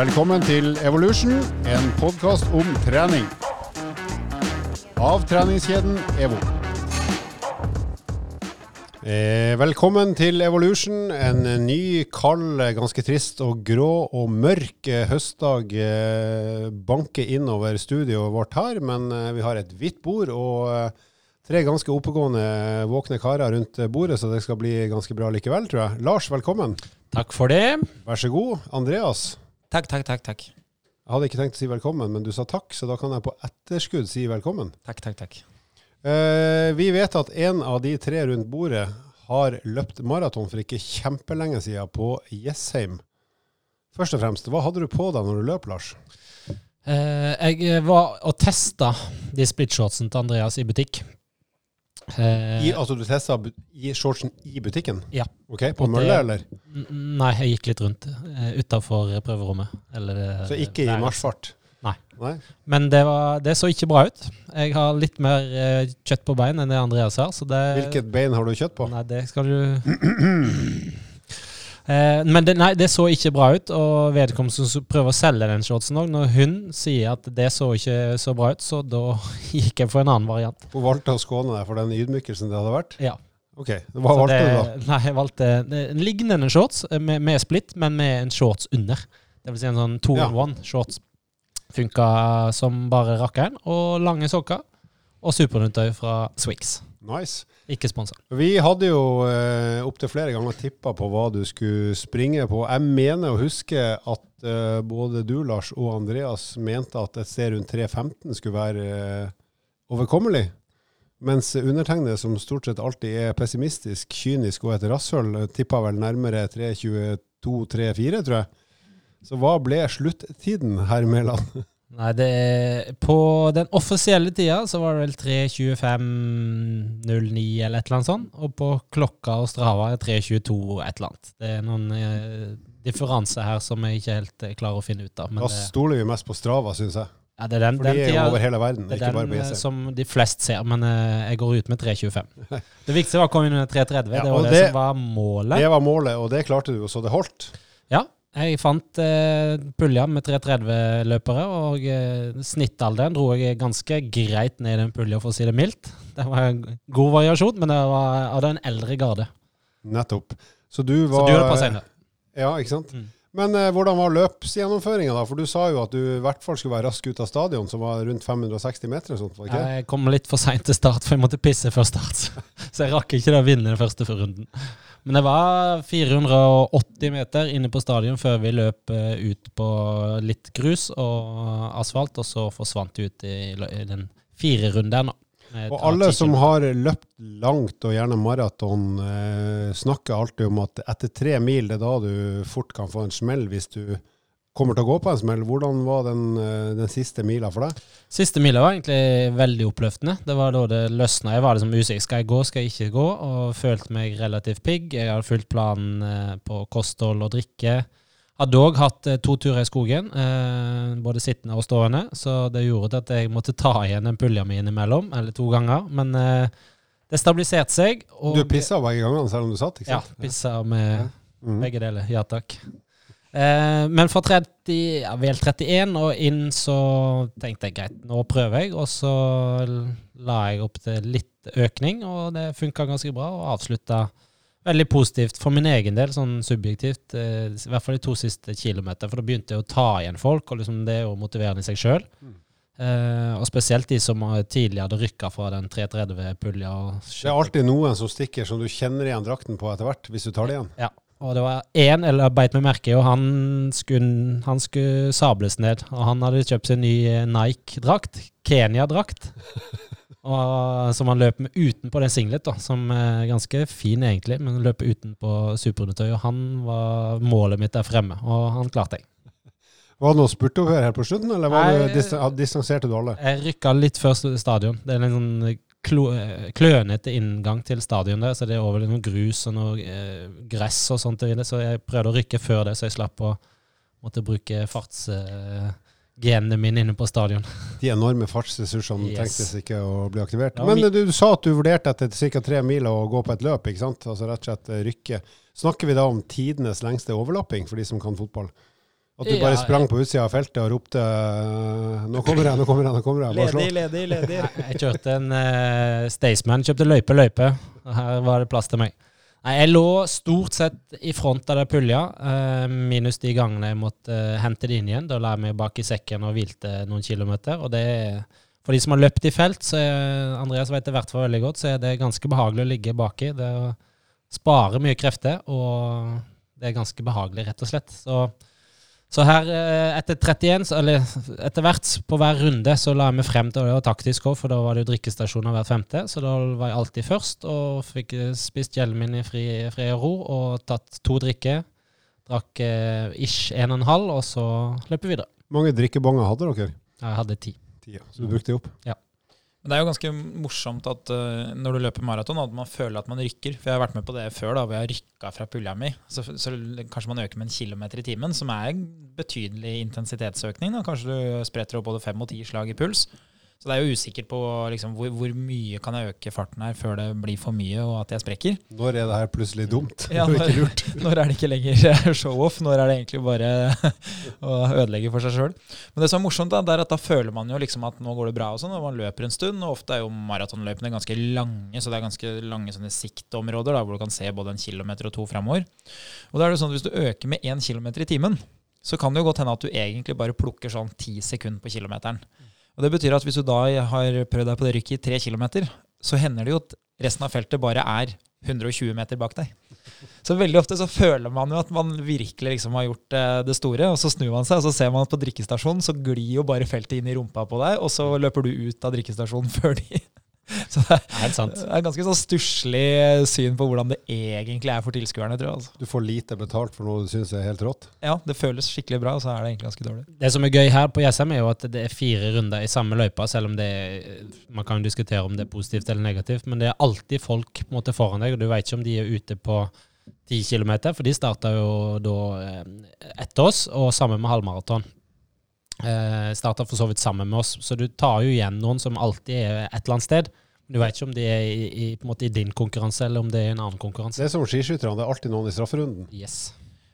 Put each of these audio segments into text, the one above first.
Velkommen til Evolution, en podkast om trening. Av treningskjeden EVO. Eh, velkommen til Evolution, en ny, kald, ganske trist og grå og mørk eh, høstdag eh, banker innover studioet vårt her. Men vi har et hvitt bord og tre ganske oppegående, våkne karer rundt bordet, så det skal bli ganske bra likevel, tror jeg. Lars, velkommen. Takk for det. Vær så god. Andreas. Takk, takk, takk. takk. Jeg hadde ikke tenkt å si velkommen, men du sa takk, så da kan jeg på etterskudd si velkommen. Takk, takk, takk. Eh, vi vet at en av de tre rundt bordet har løpt maraton for ikke kjempelenge siden på Jessheim. Først og fremst, hva hadde du på deg når du løp, Lars? Eh, jeg var og testa de splitshortsene til Andreas i butikk. Eh, I, altså du testa i shortsen i butikken? Ja. Ok, På mølla, eller? nei, jeg gikk litt rundt uh, utafor prøverommet. Eller, eh, Så ikke i marsjfart? Nei. Nei? Men det, var, det så ikke bra ut. Jeg har litt mer eh, kjøtt på bein enn det Andreas har. Så det, Hvilket bein har du kjøtt på? Nei, det skal du Eh, men det, nei, det så ikke bra ut, og vedkommende som prøver å selge den shortsen òg, når hun sier at det så ikke så bra ut, så da gikk jeg for en annen variant. Hun valgte å skåne deg for den ydmykelsen det hadde vært? Ja. Ok, Hva valgte det, du da? Nei, jeg valgte en lignende shorts eh, med, med splitt, men med en shorts under. Det vil si en sånn two Ja. in one shorts. Funka som bare rakkeren. Og lange sokker. Og superundertøy fra Swix. Nice. Ikke sponsa. Vi hadde jo eh, opptil flere ganger tippa på hva du skulle springe på. Jeg mener å huske at eh, både du, Lars, og Andreas mente at et sted rundt 3.15 skulle være eh, overkommelig. Mens undertegnede, som stort sett alltid er pessimistisk, kynisk og et rasshøl, tippa vel nærmere 3.22-3.4, tror jeg. Så hva ble sluttiden, herr Mæland? Nei, det er, På den offisielle tida så var det vel 3.25,09 eller et eller annet sånt. Og på klokka og Strava er 3.22 et eller annet. Det er noen eh, differanser her som jeg ikke helt eh, klarer å finne ut av. Men Da det, stoler vi mest på Strava, syns jeg. ja, det er den, For de er jo over hele verden, det ikke den, bare på eh, JC. som de flest ser, men eh, jeg går ut med 3.25. Det viktigste var å komme inn under 3.30. Ja, det var det, det- som var målet. Det var målet, og det klarte du, så det holdt. Ja, jeg fant eh, pulja med 330-løpere, og eh, snittalderen dro jeg ganske greit ned i den pulja, for å si det mildt. Det var en god variasjon, men det var av den eldre garde. Nettopp. Så du Så var du holder på senere. Ja, ikke sant. Mm. Men eh, hvordan var løpsgjennomføringa, da? For du sa jo at du i hvert fall skulle være rask ut av stadion, som var rundt 560 meter eller sånt, var ikke det? Jeg kom litt for seint til start, for jeg måtte pisse før start. Så jeg rakk ikke det å vinne den første runden. Men det var 480 meter inne på stadion før vi løp eh, ut på litt grus og asfalt, og så forsvant vi ut i, den fire runden. Og alle som har løpt langt, og gjerne maraton, eh, snakker alltid om at etter tre mil, det er da du fort kan få en smell hvis du kommer til å gå på en smell. Hvordan var den, eh, den siste mila for deg? Siste mila var egentlig veldig oppløftende. Det var da det løsna. Jeg var liksom usikker. Skal jeg gå, skal jeg ikke gå? Og følte meg relativt pigg. Jeg hadde fulgt planen eh, på kosthold og drikke. Hadde òg hatt eh, to turer i skogen, både sittende og stående, så det gjorde at jeg måtte ta igjen den pulja mi innimellom, eller to ganger. Men det stabiliserte seg. Du pissa begge gangene, selv om du satt, ikke sant? Ja, pissa med Mhm. begge deler. Ja takk. Eh, men fra 30, ja, vel 31 og inn så tenkte jeg greit, nå prøver jeg. Og så la jeg opp til litt økning, og det funka ganske bra. Og avslutta veldig positivt for min egen del, sånn subjektivt. Eh, I hvert fall de to siste kilometerne, for da begynte jeg å ta igjen folk, og liksom det er jo motiverende i seg sjøl. Mm. Eh, og spesielt de som tidligere hadde rykka fra den 330-pulja. Det er alltid noen som stikker som du kjenner igjen drakten på etter hvert, hvis du tar det igjen. Ja, og det var én, eller beit meg merke i, og han skulle, han skulle sables ned. Og han hadde kjøpt seg ny eh, Nike-drakt, Kenya-drakt, som han løp med utenpå den singlet, da, som er ganske fin egentlig, men løp utenpå superundertøy, og han var målet mitt der fremme, og han klarte jeg. Var det noe over her på slutten, eller var Nei, du dis distanserte du alle? Jeg rykka litt før stadion. Det er en sånn klønete inngang til stadion der, så det er over noe grus og noe eh, gress og sånt. Så jeg prøvde å rykke før det, så jeg slapp å måtte bruke fartsgenene mine inne på stadion. De enorme fartsressursene Yes. trengtes ikke å bli aktivert. Men du, du sa at du vurderte etter ca. tre mil å gå på et løp, ikke sant? Altså rett og slett eh, rykke. Snakker vi da om tidenes lengste overlapping, for de som kan fotball? At du bare Ja, sprang på utsida av feltet og ropte 'Nå kommer jeg, nå kommer jeg', nå kommer jeg. Bare slå. Ledig, ledig, ledig. Jeg kjørte en uh, Staysman, kjøpte løype, løype. Her var det plass til meg. Nei, Jeg lå stort sett i front av det pulja, uh, minus de gangene jeg måtte uh, hente det inn igjen. Da la jeg meg bak i sekken og hvilte noen kilometer. Og det er, for de som har løpt i felt, så er, Andreas vet det i hvert fall veldig godt, så er det ganske behagelig å ligge baki. Det sparer mye krefter, og det er ganske behagelig, rett og slett. Så så her, eh, etter 31, eller etter hvert på hver runde, så la jeg meg frem til, og det var taktisk òg, for da var det jo drikkestasjoner hvert femte, så da var jeg alltid først, og fikk eh, spist gjelden min i fri, fri og ro, og tatt to drikker. Drakk eh, ish en og en halv, og så løp vi videre. Hvor mange drikkebonger hadde dere? Jeg hadde ti. Ti, ja. Så du brukte de opp? Men det er jo ganske morsomt at uh, når du løper maraton, at man føler at man rykker. For jeg har vært med på det før, da, hvor jeg har rykka fra pulja mi. Så, så kanskje man øker med en kilometer i timen, som er betydelig intensitetsøkning. Da. Kanskje du spretter opp både fem og ti slag i puls. Så det er jo usikkert på liksom, hvor, hvor mye kan jeg øke farten her før det blir for mye og at jeg sprekker. Når er det her plutselig dumt? Ja, når- Når er det ikke lenger show-off? Når er det egentlig bare å ødelegge for seg sjøl? Men det som er morsomt, da, er at da føler man jo liksom at nå går det bra, og sånn, og man løper en stund. Og ofte er jo maratonløpene ganske lange, så det er ganske lange sånne siktområder da, hvor du kan se både en kilometer og to framover. Og da er det sånn at hvis du øker med én kilometer i timen, så kan det jo godt hende at du egentlig bare plukker sånn ti sekunder på kilometeren. Og det betyr at hvis du da har prøvd deg på det rykket i tre kilometer, så hender det jo at resten av feltet bare er 120 meter bak deg. Så veldig ofte så føler man jo at man virkelig liksom har gjort eh, det store, og så snur man seg, og så ser man at på drikkestasjonen så glir jo bare feltet inn i rumpa på deg, og så løper du ut av drikkestasjonen før de Så det er, det er ganske sånn stusslig syn på hvordan det egentlig er for tilskuerne, tror jeg. Altså. Du får lite betalt for noe du syns er helt rått. Ja, det føles skikkelig bra, og så er det egentlig ganske dårlig. Det som er gøy her på Jessheim, er jo at det er fire runder i samme løypa, selv om det er, man kan diskutere om det er positivt eller negativt, men det er alltid folk på en måte foran deg, og du vet ikke om de er ute på 10 km, for de starta jo da eh, etter oss, og sammen med halvmaraton. Eh, starta for så vidt sammen med oss, så du tar jo igjen noen som alltid er et eller annet sted. Du vet ikke om de er i, i, på en måte i din konkurranse, eller om det er en annen konkurranse. Det er som skiskytterne, det er alltid noen i strafferunden. Yes.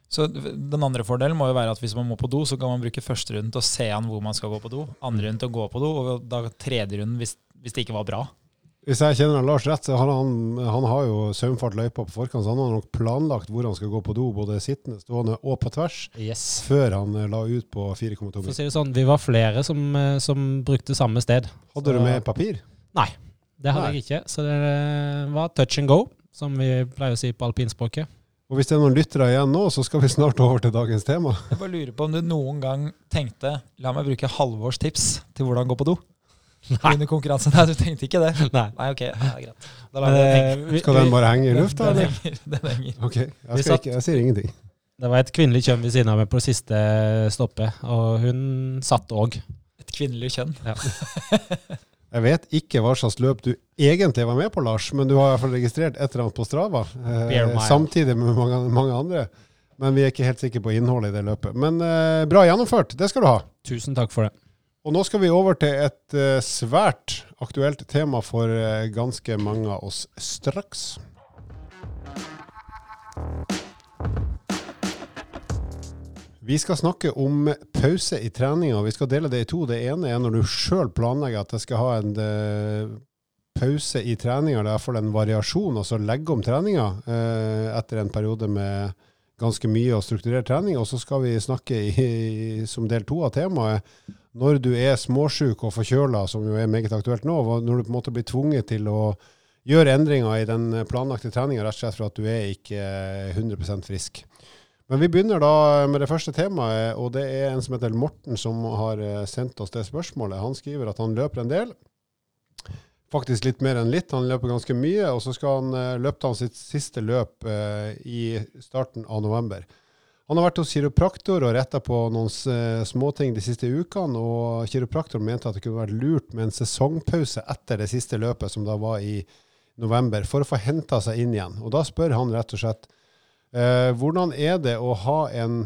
Så den andre fordelen må jo være at hvis man må på do, så kan man bruke første runden til å se an hvor man skal gå på do, andre runden til å gå på do, og da tredje runden hvis, hvis det ikke var bra. Hvis jeg kjenner Lars rett, så han, han, han har jo saumfart løypa på forkant, så han har nok planlagt hvor han skal gå på do, både sittende, stående og på tvers, yes. før han eh, la ut på 4,2 For å mil. si sånn, vi var flere som, eh, som brukte samme sted. Hadde du med papir? Nei, Det hadde Nei. jeg ikke, så det var touch and go, som vi pleier å si på alpinspråket. Og hvis det er noen lyttere igjen nå, så skal vi snart over til dagens tema. Jeg bare lurer på om du noen gang tenkte la meg bruke Halvors tips til hvordan gå på do? Under konkurransen. Nei, du tenkte ikke det? Nei. Nei, ok. Ja, greit. Da lar vi den henge. Eh, vi- Skal den bare henge i lufta, Den henger. Den henger. Ok, jeg, skal ikke, jeg sier ingenting. Det var et kvinnelig kjønn ved siden av meg på det siste stoppet, og hun satt òg. Et kvinnelig kjønn. Jeg vet ikke hva slags løp du egentlig var med på, Lars, men du har i hvert fall registrert et eller annet på Strava, eh, samtidig med mange, mange andre. Men vi er ikke helt sikre på innholdet i det løpet. Men eh, bra gjennomført, det skal du ha. Tusen takk for det. Og nå skal vi over til et eh, svært aktuelt tema for eh, ganske mange av oss straks. Vi skal snakke om pause i treninga. Vi skal dele det i to. Det ene er når du sjøl planlegger at jeg skal ha en eh, pause i treninga, eller i hvert fall en variasjon, altså legge om treninga etter en periode med ganske mye og strukturert trening. Og så skal vi snakke i, som del to av temaet når du er småsjuk og forkjøla, som jo er meget aktuelt nå, når du på en måte blir tvunget til å gjøre endringer i den planlagte treninga rett og slett for at du er ikke 100% frisk. Men vi begynner da med det første temaet, og det er en som heter Morten som har eh, sendt oss det spørsmålet. Han skriver at han løper en del. Faktisk litt mer enn litt. Han løper ganske mye, og så skal han eh, løpe han sitt siste løp eh, i starten av november. Han har vært hos kiropraktor og retta på noen småting de siste ukene, og kiropraktor mente at det kunne vært lurt med en sesongpause etter det siste løpet, som da var i november, for å få henta seg inn igjen. Og da spør han rett og slett eh, hvordan er det å ha en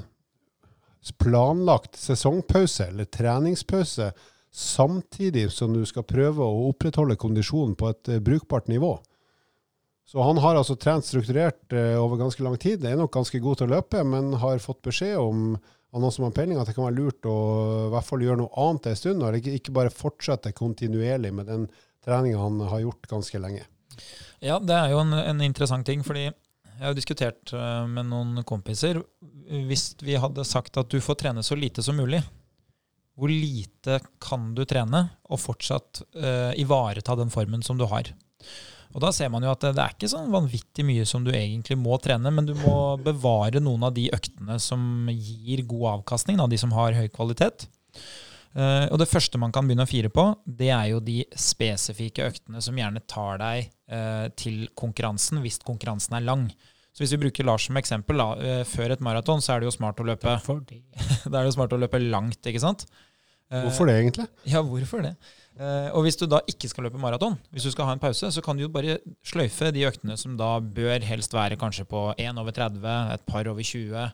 planlagt sesongpause eller treningspause samtidig som du skal prøve å opprettholde kondisjonen på et eh, brukbart nivå? Så han har altså trent strukturert eh, over ganske lang tid. Er nok ganske god til å løpe, men har fått beskjed om noen som har peiling, at det kan være lurt å i hvert fall gjøre noe annet en stund, og ikke, bare fortsette kontinuerlig med den treninga han har gjort ganske lenge. Ja, det er jo en, en interessant ting, fordi jeg har diskutert eh, med noen kompiser. Hvis vi hadde sagt at du får trene så lite som mulig, hvor lite kan du trene og fortsatt uh, ivareta den formen som du har? Og Da ser man jo at det, det er ikke sånn vanvittig mye som du egentlig må trene, men du må bevare noen av de øktene som gir god avkastning, da, de som har høy kvalitet. Uh, og Det første man kan begynne å fire på, det er jo de spesifikke øktene som gjerne tar deg uh, til konkurransen, hvis konkurransen er lang. Så Hvis vi bruker Lars som eksempel, da, uh, før et maraton så er det jo smart å løpe Da er det jo smart å løpe langt, ikke sant? Hvorfor det, egentlig? Ja, hvorfor det? Og hvis du da ikke skal løpe maraton, hvis du skal ha en pause, så kan du jo bare sløyfe de øktene som da bør helst være kanskje på 1 over 30, et par over 20,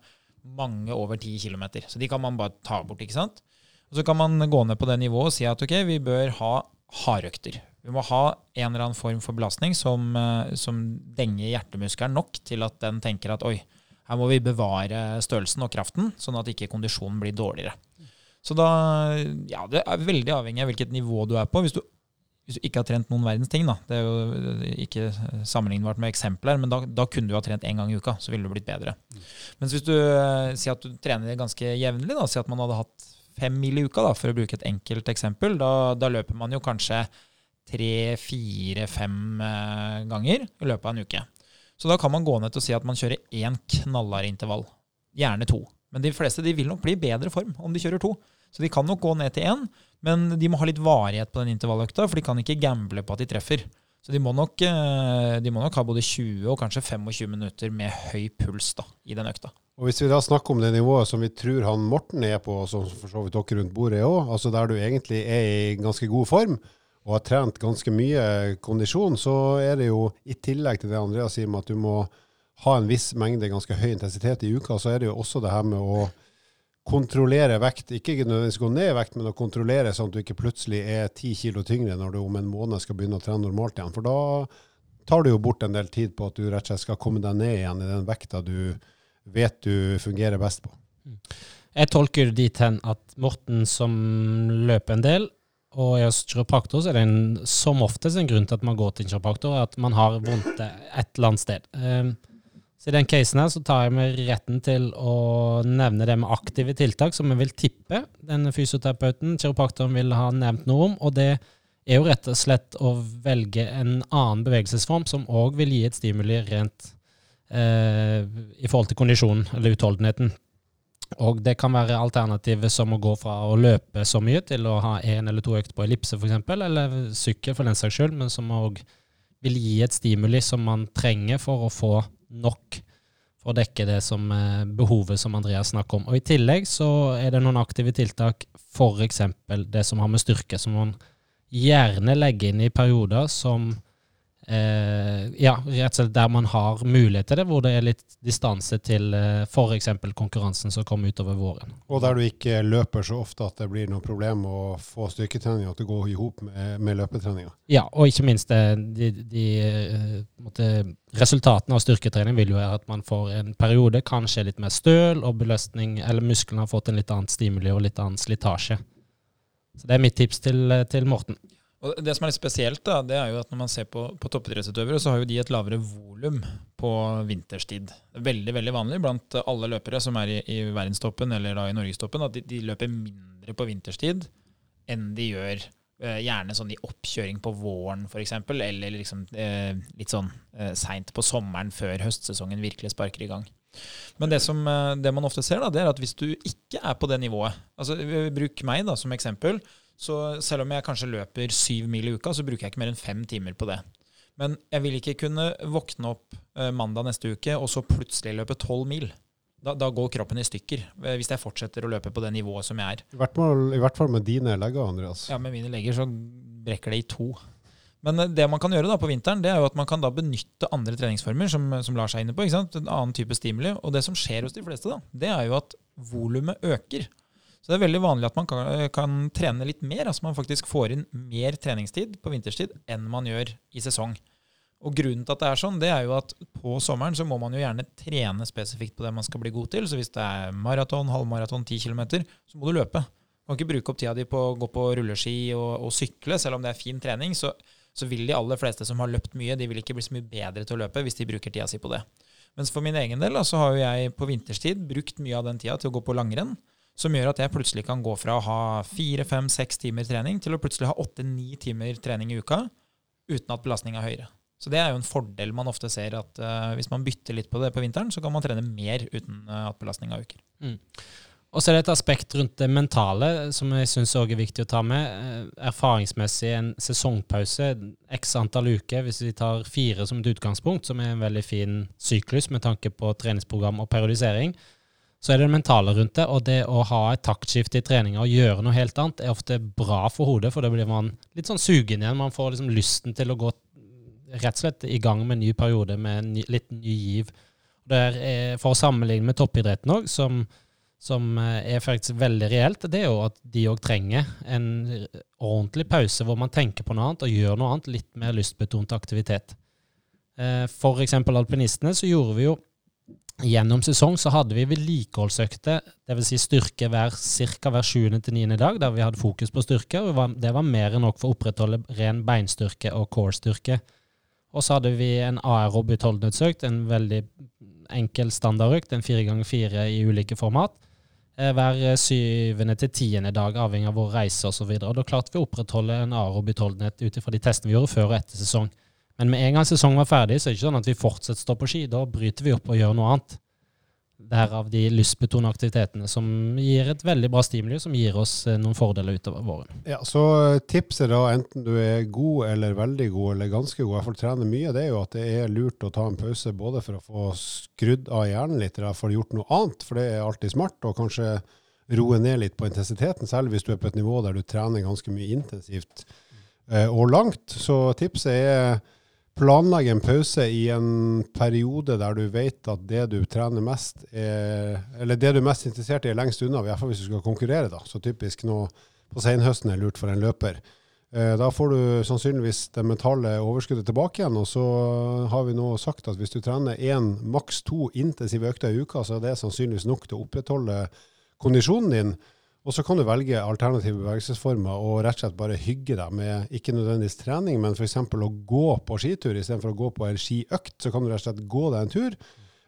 mange over 10 km. Så de kan man bare ta bort, ikke sant? Og Så kan man gå ned på det nivået og si at ok, vi bør ha hardøkter. Vi må ha en eller annen form for belastning som, eh, som denger hjertemuskelen nok til at den tenker at oi, her må vi bevare størrelsen og kraften, sånn at ikke kondisjonen blir dårligere. Så da, ja, Det er veldig avhengig av hvilket nivå du er på. Hvis du, hvis du ikke har trent noen verdens ting, da, det er jo ikke sammenlignbart med eksempler, men da, da kunne du ha trent én gang i uka, så ville du blitt bedre. Mm. Mens hvis du eh, sier at du trener ganske jevnlig, da, si at man hadde hatt fem mil i uka, da, for å bruke et enkelt eksempel, da, da løper man jo kanskje tre, fire, fem eh, ganger i løpet av en uke. Så da kan man gå ned til å si at man kjører én knallhard intervall. Gjerne to. Men de fleste de vil nok bli i bedre form om de kjører to. Så de kan nok gå ned til én, men de må ha litt varighet på den intervalløkta, for de kan ikke gamble på at de treffer. Så de må, nok, eh, de må nok ha både 20 og kanskje 25 minutter med høy puls da, i den økta. Og Hvis vi da snakker om det nivået som vi tror han Morten er på, som for så vidt dere rundt bordet er òg, altså der du egentlig er i ganske god form og har trent ganske mye kondisjon, så er det jo i tillegg til det Andreas sier med at du må ha en viss mengde ganske høy intensitet i uka, så er det jo også det her med å kontrollere vekt. Ikke nødvendigvis gå ned i vekt, men å kontrollere sånn at du ikke plutselig er ti kilo tyngre når du om en måned skal begynne å trene normalt igjen. For da tar du jo bort en del tid på at du rett og slett skal komme deg ned igjen i den vekta du vet du fungerer best på. Jeg tolker dit hen at Morten som løper en del, og hos kiropraktor, så er det en, som oftest en grunn til at man går til en kiropraktor, at man har vondt et eller annet sted. Så I den casen her så tar jeg meg retten til å nevne det med aktive tiltak, som jeg vil tippe denne fysioterapeuten, kiropraktoren, vil ha nevnt noe om. og det er jo rett og slett å velge en annen bevegelsesform som òg vil gi et stimuli rent eh, i forhold til kondisjonen eller utholdenheten. Og det kan være alternativet som å gå fra å løpe så mye til å ha én eller to økter på ellipse f.eks., eller sykkel for den saks skyld, men som òg vil gi et stimuli som man trenger for å få nok for å dekke det som eh, behovet som Andreas snakker om. Og I tillegg så er det noen aktive tiltak, f.eks. det som har med styrke, som man gjerne legger inn i perioder som Eh, ja, rett og slett der man har mulighet til det, hvor det er litt distanse til eh, f.eks. konkurransen som kommer utover våren. Og der du ikke løper så ofte at det blir noe problem å få styrketreninga til å gå i hop med, med løpetreninga. Ja, og ikke minst det, eh, de, de eh, måtte, resultatene av styrketrening vil jo være at man får en periode kanskje litt mer støl og beløsning, eller musklene har fått en litt annen stimuli og litt annen slitasje. Så det er mitt tips til, til Morten. Og Det som er litt spesielt, da, det er jo at når man ser på, på toppidrettsutøvere, så har jo de et lavere volum på vinterstid. Veldig veldig vanlig blant alle løpere som er i, i verdenstoppen eller da i norgestoppen, at de, de, løper mindre på vinterstid enn de gjør eh, gjerne sånn i oppkjøring på våren f.eks., eller liksom, eh, litt sånn eh, seint på sommeren før høstsesongen virkelig sparker i gang. Men det, som, eh, det man ofte ser, da, det er at hvis du ikke er på det nivået altså Bruk meg da som eksempel. Så selv om jeg kanskje løper syv mil i uka, så bruker jeg ikke mer enn fem timer på det. Men jeg vil ikke kunne våkne opp eh, mandag neste uke og så plutselig løpe tolv mil. Da, da, går kroppen i stykker, eh, hvis jeg fortsetter å løpe på det nivået som jeg er. I hvert fall, i hvert fall med dine legger, Andreas. Ja, med mine legger så brekker det i to. Men eh, det man kan gjøre da på vinteren, det er jo at man kan da benytte andre treningsformer, som, som Lars er inne på. ikke sant? En annen type stimuli. Og det som skjer hos de fleste, da, det er jo at volumet øker. Så det er veldig vanlig at man kan, kan, trene litt mer. Altså man faktisk får inn mer treningstid på vinterstid enn man gjør i sesong. Og grunnen til at det er sånn, det er jo at på sommeren så må man jo gjerne trene spesifikt på det man skal bli god til. Så hvis det er maraton, halvmaraton, 10 km, så må du løpe. Du kan ikke bruke opp tida di på å gå på rulleski og, og sykle, selv om det er fin trening. Så, så, vil de aller fleste som har løpt mye, de vil ikke bli så mye bedre til å løpe hvis de bruker tida si på det. Mens for min egen del da, så har jo jeg på vinterstid brukt mye av den tida til å gå på langrenn. Som gjør at jeg plutselig kan gå fra å ha fire, fem, seks timer trening til å plutselig ha åtte-ni timer trening i uka uten at belastninga er høyere. Så det er jo en fordel man ofte ser, at uh, hvis man bytter litt på det på vinteren, så kan man trene mer uten uh, at belastninga øker. Mm. Og så er det et aspekt rundt det mentale som jeg syns òg er viktig å ta med. Eh, erfaringsmessig en sesongpause, x antall uker, hvis vi tar fire som et utgangspunkt, som er en veldig fin syklus med tanke på treningsprogram og periodisering, så er det det mentale rundt det. Og det å ha et taktskifte i treninga og gjøre noe helt annet, er ofte bra for hodet, for da blir man litt sånn sugen igjen. Man får liksom lysten til å gå rett og slett i gang med en ny periode med en ny, litt ny giv. Der er, for å sammenligne med toppidretten òg, som, som, eh, er faktisk veldig reelt, det er jo at de òg trenger en ordentlig pause hvor man tenker på noe annet og gjør noe annet, litt mer lystbetont aktivitet. Eh, for eksempel alpinistene så gjorde vi jo Gjennom sesong så hadde vi vedlikeholdsøkter, dvs. Si styrke hver ca. hver 7. til 9. dag, der vi hadde fokus på styrke. og Det var mer enn nok for å opprettholde ren beinstyrke og core-styrke. Og så hadde vi en aerob utholdenhetsøkt, en veldig enkel standardøkt, en fire ganger fire i ulike format. Eh, hver syvende til tiende dag, avhengig av vår reise osv. Da klarte vi å opprettholde en aerob utholdenhet ut ifra de testene vi gjorde før og etter sesong. Men med en gang sesongen var ferdig, så er det ikke sånn at vi fortsetter å stå på ski. Da bryter vi opp og gjør noe annet. Derav de lystbetonede aktivitetene som gir et veldig bra stimuli, som gir oss eh, noen fordeler utover våren. Ja, Så eh, tipset da, enten du er god eller veldig god eller ganske god, i hvert fall trener mye, det er jo at det er lurt å ta en pause både for å få skrudd av hjernen litt, eller få gjort noe annet, for det er alltid smart, og kanskje roe ned litt på intensiteten, selv hvis du er på et nivå der du trener ganske mye intensivt eh, og langt. Så tipset er planlegge en pause i en periode der du vet at det du trener mest, er, eller det du er mest interessert i, er lengst unna, i hvert fall hvis du skal konkurrere. da. Så typisk nå på senhøsten er lurt for en løper. Eh, da får du sannsynligvis det mentale overskuddet tilbake igjen. Og så har vi nå sagt at hvis du trener én, maks to intensive økter i uka, så er det sannsynligvis nok til å opprettholde kondisjonen din. Og så kan du velge alternative bevegelsesformer og rett og slett bare hygge deg med ikke nødvendigvis trening, men f.eks. å gå på skitur istedenfor å gå på en skiøkt. Så kan du rett og slett gå deg en tur.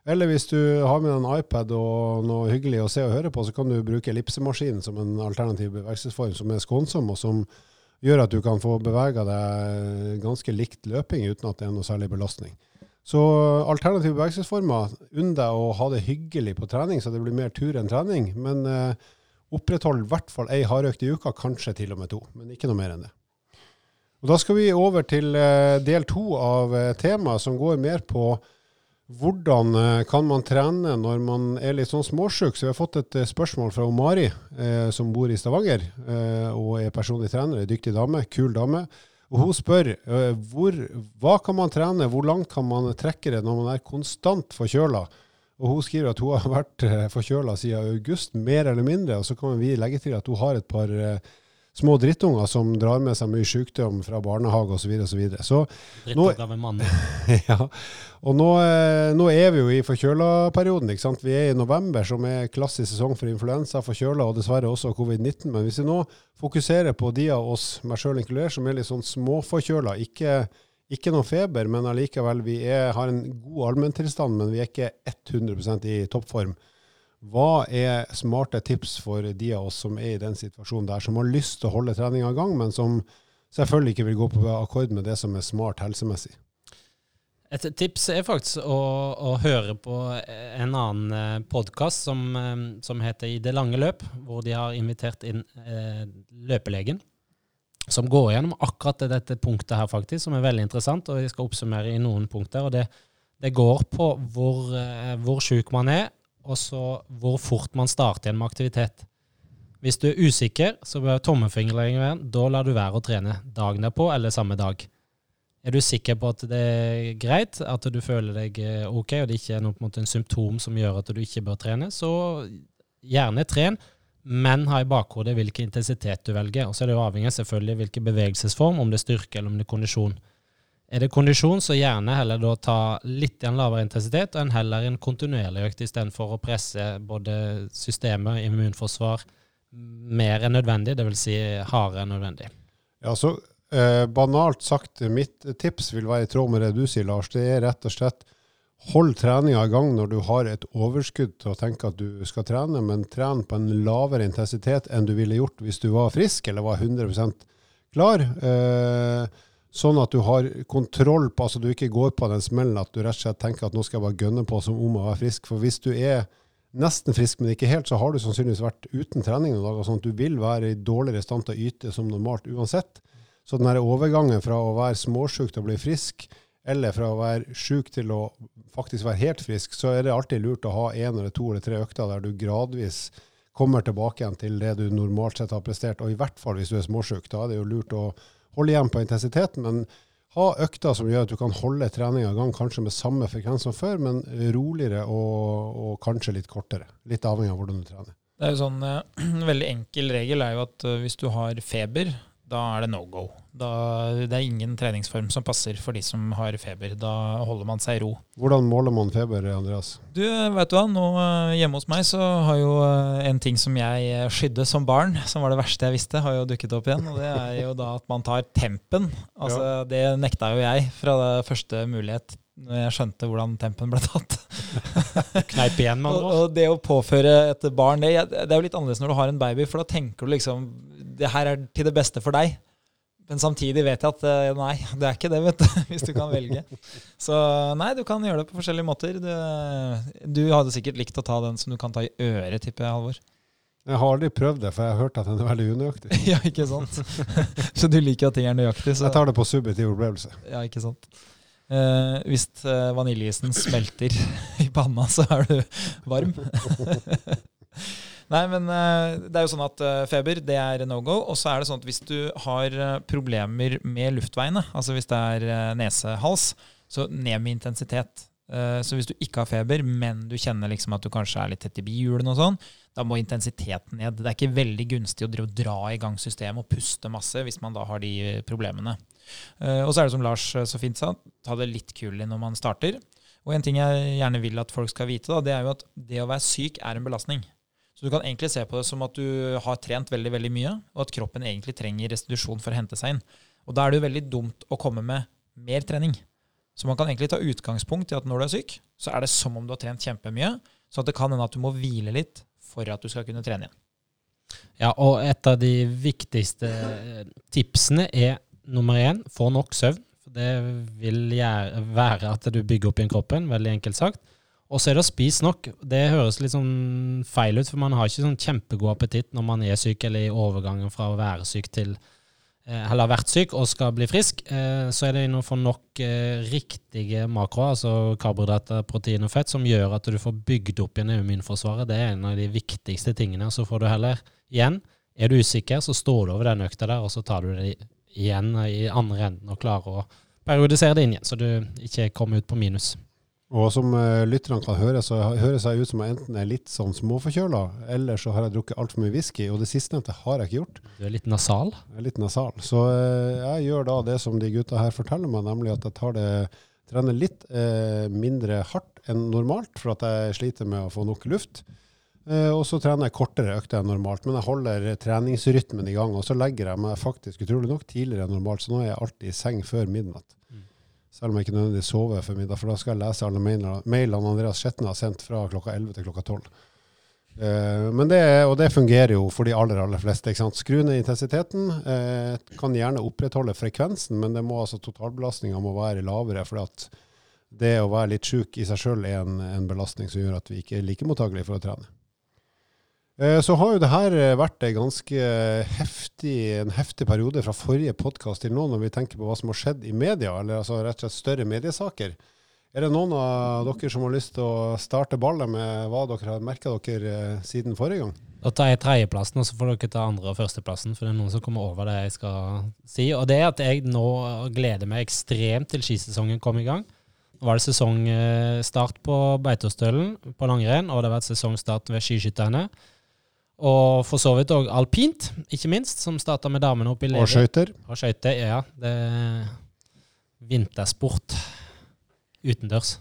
Eller hvis du har med deg en iPad og noe hyggelig å se og høre på, så kan du bruke ellipsemaskinen som en alternativ bevegelsesform som er skånsom, og som gjør at du kan få bevega deg ganske likt løping uten at det er noe særlig belastning. Så alternative bevegelsesformer, unn deg å ha det hyggelig på trening, så det blir mer tur enn trening. men eh, Oppretthold i hvert fall ei hardøkt i uka, kanskje til og med to, men ikke noe mer enn det. Og Da skal vi over til eh, del to av eh, temaet, som går mer på hvordan eh, kan man trene når man er litt sånn småsjuk. Så vi har fått et spørsmål fra Mari, som bor i Stavanger og er personlig trener. En dyktig dame, kul dame. Og Hun spør eh, hvor, hva kan man trene, hvor langt kan man trekke det når man er konstant forkjøla? Og hun skriver at hun har vært eh, forkjøla siden august, mer eller mindre. Og så kan vi legge til at hun har et par uh, små drittunger som drar med seg mye sykdom fra barnehage osv. Drittunger med mann. ja. Og nå, uh, nå, er vi jo i forkjøla-perioden. ikke sant? Vi er i november, som er klassisk sesong for influensa, forkjøla og dessverre også covid-19. Men hvis vi nå fokuserer på de av oss, meg sjøl inkludert, som er litt sånn småforkjøla, ikke ikke noe feber, men allikevel, vi er, har en god allmenntilstand, men vi er ikke 100% i toppform. Hva er smarte tips for de av oss som er i den situasjonen der, som har lyst til å holde treninga i gang, men som selvfølgelig ikke vil gå på akkord med det som er smart helsemessig? Et tips er faktisk å, å høre på en annen eh, podkast som, eh, som, heter I det lange løp, hvor de har invitert inn eh, løpelegen som går gjennom akkurat dette punktet her, faktisk, som er veldig interessant. og Jeg skal oppsummere i noen punkter. og Det, det går på hvor, eh, hvor sjuk man er, og så hvor fort man starter igjen med aktivitet. Hvis du er usikker, så bør tommelfingerregelen være da lar du være å trene dagen derpå eller samme dag. Er du sikker på at det er greit, at du føler deg eh, ok, og det ikke er noe, en, en symptom som gjør at du ikke bør trene, så gjerne tren men ha i bakhodet hvilken intensitet du velger. Og så er det jo avhengig selvfølgelig hvilken bevegelsesform, om det er styrke eller om det er kondisjon. Er det kondisjon, så gjerne heller da ta litt lavere intensitet, og en heller en kontinuerlig økt istedenfor å presse både systemet, immunforsvar, mer enn nødvendig, dvs. Si hardere enn nødvendig. Ja, så eh, Banalt sagt, mitt tips vil være i tråd med det du sier, Lars. Det er rett og slett hold treninga i gang når du har et overskudd til å tenke at du skal trene, men tren på en lavere intensitet enn du ville gjort hvis du var frisk eller var 100% klar. Eh, Sånn at du har kontroll på, altså du ikke går på den smellen at du rett og slett tenker at nå skal jeg bare gønne på som om jeg er frisk. For hvis du er nesten frisk, men ikke helt, så har du sannsynligvis vært uten trening noen dager. sånn at du vil være i dårligere stand til å yte som normalt uansett. Så den overgangen fra å være småsjuk til å bli frisk, eller fra å være sjuk til å faktisk være helt frisk, så er det alltid lurt å ha én eller to eller tre økter der du gradvis kommer tilbake igjen til det du normalt sett har prestert. Og i hvert fall hvis du er småsjuk. Da er det jo lurt å holde igjen på intensiteten, men ha økter som gjør at du kan holde treninga i gang, kanskje med samme frekvens som før, men roligere og, og, kanskje litt kortere. Litt avhengig av hvordan du trener. Det er jo sånn, En veldig enkel regel er jo at uh, hvis du har feber, da er det no go. Da, det er ingen treningsform som passer for de som har feber. Da holder man seg i ro. Hvordan måler man feber, Andreas? Du, vet du hva? Nå eh, Hjemme hos meg så har jo eh, en ting som jeg skydde som barn, som var det verste jeg visste, har jo dukket opp igjen. Og det er jo da at man tar tempen. Altså, ja. Det nekta jo jeg fra det første mulighet når jeg skjønte hvordan tempen ble tatt. Kneip igjen, med og, og det å påføre et barn det, det, er jo litt annerledes når du har en baby, for da tenker du liksom det her er til det beste for deg. Men samtidig vet jeg at eh, nei, det er ikke det, vet du, hvis du kan velge. Så nei, du kan gjøre det på forskjellige måter. Du, du hadde sikkert likt å ta den som du kan ta i øret, tipper jeg, Halvor. Jeg har aldri prøvd det, for jeg har hørt at den er veldig unøyaktig. ja, ikke sant? så du liker at ting er nøyaktig? Så. Jeg tar det på subjektiv opplevelse. Ja, ikke sant. Eh, hvis eh, vaniljeisen smelter i panna, så er du varm. Nei, men eh, det er jo sånn at eh, feber det er no go. Og så er det sånn at hvis du har eh, problemer med luftveiene, altså hvis det er nese-hals, så ned med intensitet. Så hvis du ikke har feber, men du kjenner liksom at du kanskje er litt tett i bihulene, og sånn, da må intensiteten ned. Det er ikke veldig gunstig å dra i gang systemet og puste masse hvis man da har de problemene. Og så er det som Lars så fint sa, ta det litt kulig når man starter. Og en ting jeg gjerne vil at folk skal vite, da, det er jo at det å være syk er en belastning. Så du kan egentlig se på det som at du har trent veldig veldig mye, og at kroppen egentlig trenger restitusjon for å hente seg inn. Og da er det jo veldig dumt å komme med mer trening. Så man kan egentlig ta utgangspunkt i at når du er syk, så er det som om du har trent kjempemye. Så det kan hende at du må hvile litt for at du skal kunne trene igjen. Ja, og et av de viktigste tipsene er nummer én, få nok søvn. Det vil være at du bygger opp igjen kroppen, veldig enkelt sagt. Og så er det å spise nok. Det høres litt sånn feil ut, for man har ikke sånn kjempegod appetitt når man er syk, eller i overgangen fra å være syk til eh, eller har vært syk og skal bli frisk. Eh, så er det å få nok eh, riktige makro, altså karbohydrater, protein og fett, som gjør at du får bygd opp igjen immunforsvaret. Det er en av de viktigste tingene. Så får du heller igjen Er du usikker, så står du over den økta der, og så tar du det igjen i andre enden og klarer å periodisere det inn igjen, så du ikke kommer ut på minus. Og som uh, lytterne kan høre, så høres jeg ut som jeg enten er litt sånn småforkjøla, eller så har jeg drukket altfor mye whisky. Og det sistnevnte har jeg ikke gjort. Du er litt nasal? Jeg er litt nasal. Så uh, jeg gjør da det som de gutta her forteller meg, nemlig at jeg tar det, trener litt uh, mindre hardt enn normalt, for at jeg sliter med å få nok luft. og så trener jeg kortere økter enn normalt, men jeg holder treningsrytmen i gang. Og så legger jeg meg faktisk utrolig nok tidligere enn normalt, så nå er jeg alltid i seng før midnatt. Selv om jeg ikke nødvendigvis sover før middag, for da skal jeg lese alle mailene Andreas Skjetne har sendt fra klokka 11 til klokka 12. Uh, eh, men det, og det fungerer jo for de aller aller fleste. ikke sant? Skru ned intensiteten. Uh, kan gjerne opprettholde frekvensen, men det må altså totalbelastninga må være lavere. for det å være litt sjuk i seg sjøl er en, en, belastning som gjør at vi ikke er like mottagelige for å trene. Eh, så har jo det her eh, vært en ganske heftig, en heftig periode fra forrige podkast til nå, når vi tenker på hva som har skjedd i media, eller altså rett og slett større mediesaker. Er det noen av dere som har lyst til å starte ballet med hva dere har merka dere eh, siden forrige gang? Da tar jeg tredjeplassen, og så får dere ta andre- og førsteplassen. For det er noen som kommer over det jeg skal si. Og det er at jeg nå gleder meg ekstremt til skisesongen kom i gang. Var det sesongstart på Beitostølen på langrenn, og det har vært sesongstart ved skiskytterne. Og for så vidt òg alpint, ikke minst, som starta med damene oppe i Levi. Og skøyter. Og skøyter, ja. Det, vintersport utendørs,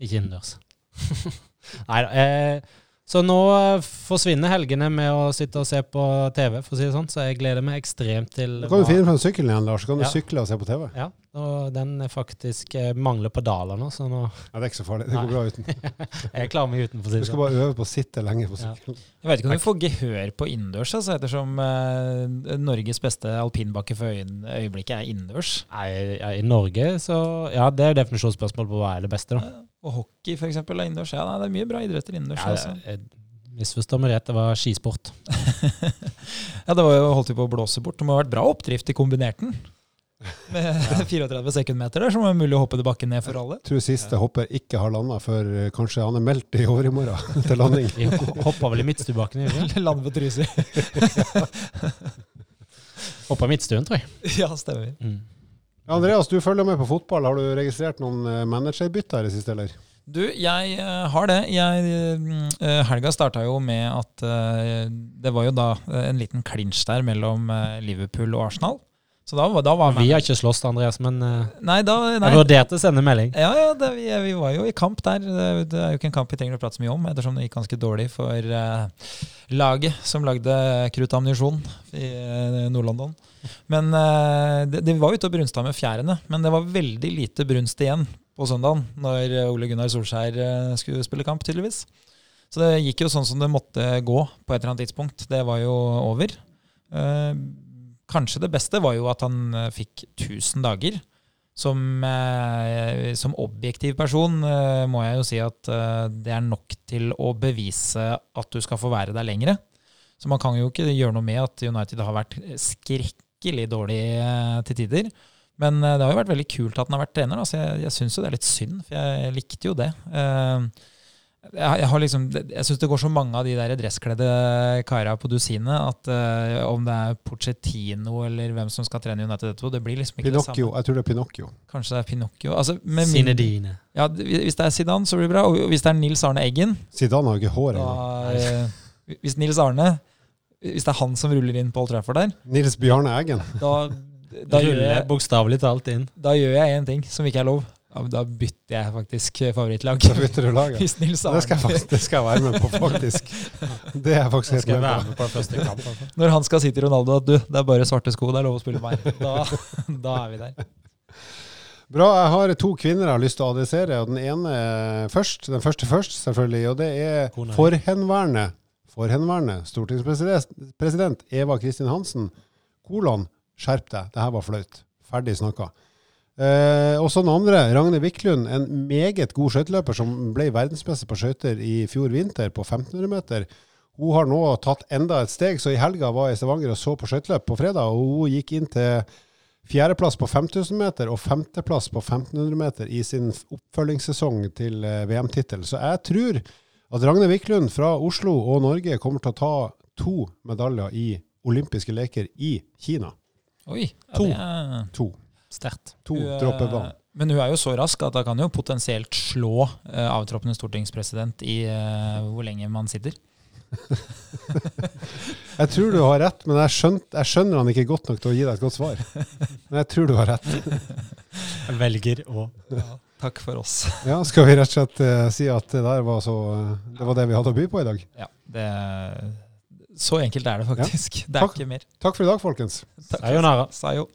ikke innendørs. Nei da. Eh, så nå eh, forsvinner helgene med å sitte og se på TV, for å si det sånn. Så jeg gleder meg ekstremt til Da kan du finne fram sykkelen igjen, Lars. Så kan du Ja. sykle og se på TV. Ja, og den er faktisk eh, mangler pedaler nå, så nå Ja, det er ikke så farlig. Det går Nei. bra uten. Jeg klarer meg uten, for å si det Du skal sånn. bare øve på å sitte lenge på Ja. Jeg vet ikke om du får gehør på innendørs, altså, ettersom eh, Norges beste alpinbakke for øyeblikket er innendørs. Nei, ja, I Norge, så Ja, det er definisjonsspørsmål på hva er det beste, da. Og hockey, for eksempel, er innendørs. Ja, nei, det er mye bra idretter innendørs. Ja, altså. jeg misforstår meg rett, det var skisport. ja, det var jo holdt vi på å blåse bort. Det må ha vært bra oppdrift i kombinerten. Med 34 sekundmeter der, som er mulig å hoppe til bakken ned for alle. Jeg tror siste hopper ikke har landa før eh, kanskje han er meldt i overmorgen til landing. Vi hoppa vel i midtstuebakken, gjorde? Lande på Trysil. Hoppa i midtstuen, tror jeg. ja, stemmer. Mm. Andreas, du følger med på fotball. Har du registrert noen eh, managerbytter i det siste, eller? Du, jeg eh, har det. Jeg, eh, helga starta jo med at det var jo da en liten klinsj der mellom Liverpool og Arsenal. Så da, var- da var Vi har ikke slåss, Andreas, men eh, Nei, da nei. jeg vurderte å sende melding. Ja, ja, det, vi, vi var jo i kamp der. Det, er jo ikke en kamp vi trenger å prate så mye om, ettersom det gikk ganske dårlig for uh, laget som lagde kruttammunisjon i uh, Nord-London. Men uh, det, det var ute og brunsta med fjærene, men det var veldig lite brunst igjen på søndagen når Ole Gunnar Solskjær skulle spille kamp, tydeligvis. Så det gikk jo sånn som det måtte gå på et eller annet tidspunkt. Det var jo over. Eh, kanskje det beste var jo at han eh, fikk 1000 dager. Som, eh, som objektiv person eh, må jeg jo si at eh, det er nok til å bevise at du skal få være der lengre. Så man kan jo ikke gjøre noe med at United har vært skrekkelig dårlig eh, til tider. Men eh, det har jo vært veldig kult at han har vært trener. Da, så jeg, jeg syns jo det er litt synd, for jeg likte jo det. Eh, jeg, jeg, har liksom, jeg syns det går så mange av de der dresskledde kara på dusinet at uh, om det er Pochettino eller hvem som skal trene United etterpå, det blir liksom ikke det Pinocchio. samme. Jeg tror det er Pinocchio. Kanskje det er Pinocchio. Altså, med min- Zinedine. ja, hvis det er Zidane, så blir det bra. Og hvis det er Nils Arne Eggen Zidane har jo ikke hår ennå. eh, Hvis Nils Arne Hvis det er han som ruller inn på Old Trafford der, Nils Bjarne Eggen. da, Da da, ruller jeg, bokstavelig talt inn. da gjør jeg én ting som ikke er lov. Ja, men da bytter jeg faktisk favorittlag. Da bytter du lag. ja. Hvis Nils Det skal, jeg faktisk, det skal jeg være med på, faktisk. Det er jeg faktisk helt med på. med på første kamp. altså. Når han skal si til Ronaldo at du, det er bare svarte sko, det er lov å spille meg. Da, da er vi der. Bra. Jeg har to kvinner jeg har lyst til å adressere. og Den ene først, den første først, selvfølgelig. Og det er Kona. forhenværende, forhenværende stortingspresident Eva Kristin Hansen. Kolon, skjerp deg. Det her var flaut. Ferdig snakka. Eh, og så den andre, Ragne Wiklund, en meget god skøyteløper som ble verdensmester på skøyter i fjor vinter på 1500 meter. Hun har nå tatt enda et steg, så i helga var jeg i Stavanger og så på skøyteløp på fredag, og hun gikk inn til fjerdeplass på 5000 meter og femteplass på 1500 meter i sin oppfølgingssesong til eh, VM-tittel. Så jeg tror at Ragne Wiklund fra Oslo og Norge kommer til å ta to medaljer i olympiske leker i Kina. Oi. Ja, To. det er- To. Sterkt. To Hun, eh, dropper vann. Men hun er jo så rask at hun kan jo potensielt slå uh, avtroppende stortingspresident i uh, hvor lenge man sitter. Jeg tror du har rett, men jeg, skjønt, jeg skjønner han ikke godt nok til å gi deg et godt svar. Men jeg tror du har rett. Jeg velger å Takk for oss. Ja, Skal vi rett og slett uh, si at det der var så Det var det vi hadde å by på i dag? Ja, det, så enkelt er det faktisk. Det er Takk. ikke mer. Takk for i dag, folkens. Sayonara. Sayonara.